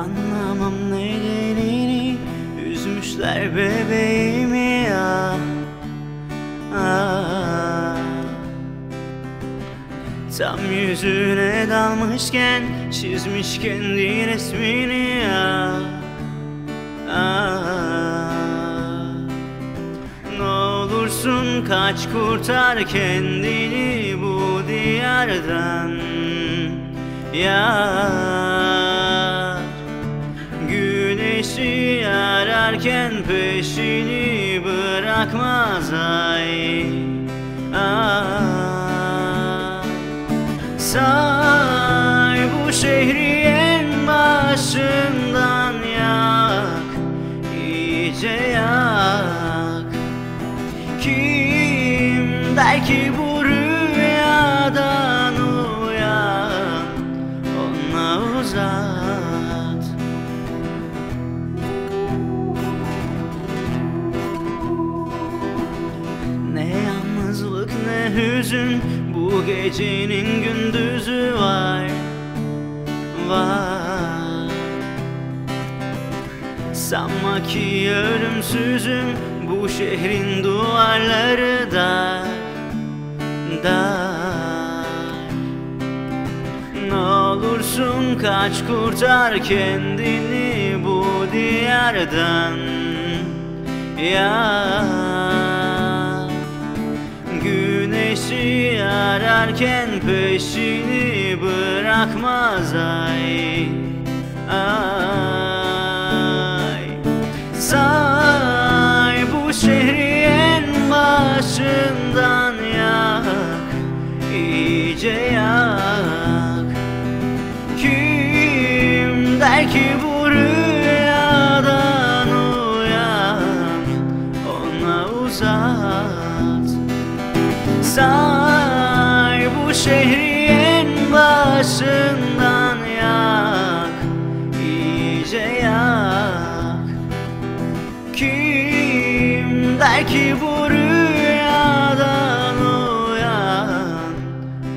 Anlamam nedenini Üzmüşler bebeğimi ya ah. Tam yüzüne dalmışken Çizmiş kendi resmini ya ah. Ne olursun kaç kurtar kendini bu diyardan Yar ararken peşini bırakmaz ay. Ay Say bu şehri en başından yak. İyice yak. Kim der ki bu rüyadan uyan Ona uzat hüzün Bu gecenin gündüzü var Var. Sanma ki ölümsüzüm Bu şehrin duvarları dar Dar Ne olursun kaç kurtar kendini bu diyardan Ya ararken peşini bırakmaz ay Ay. Say bu şehri en başından yak iyice yak. Kim der ki bu şehri en başından yak iyice yak. Kim der ki bu rüyadan uyan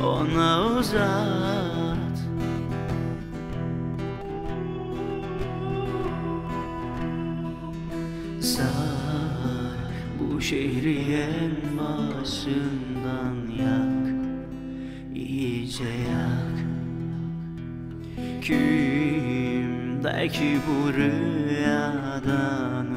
Ona uzat. Sar bu şehri en başından yak iyice yak. Kim der ki bu rüyadan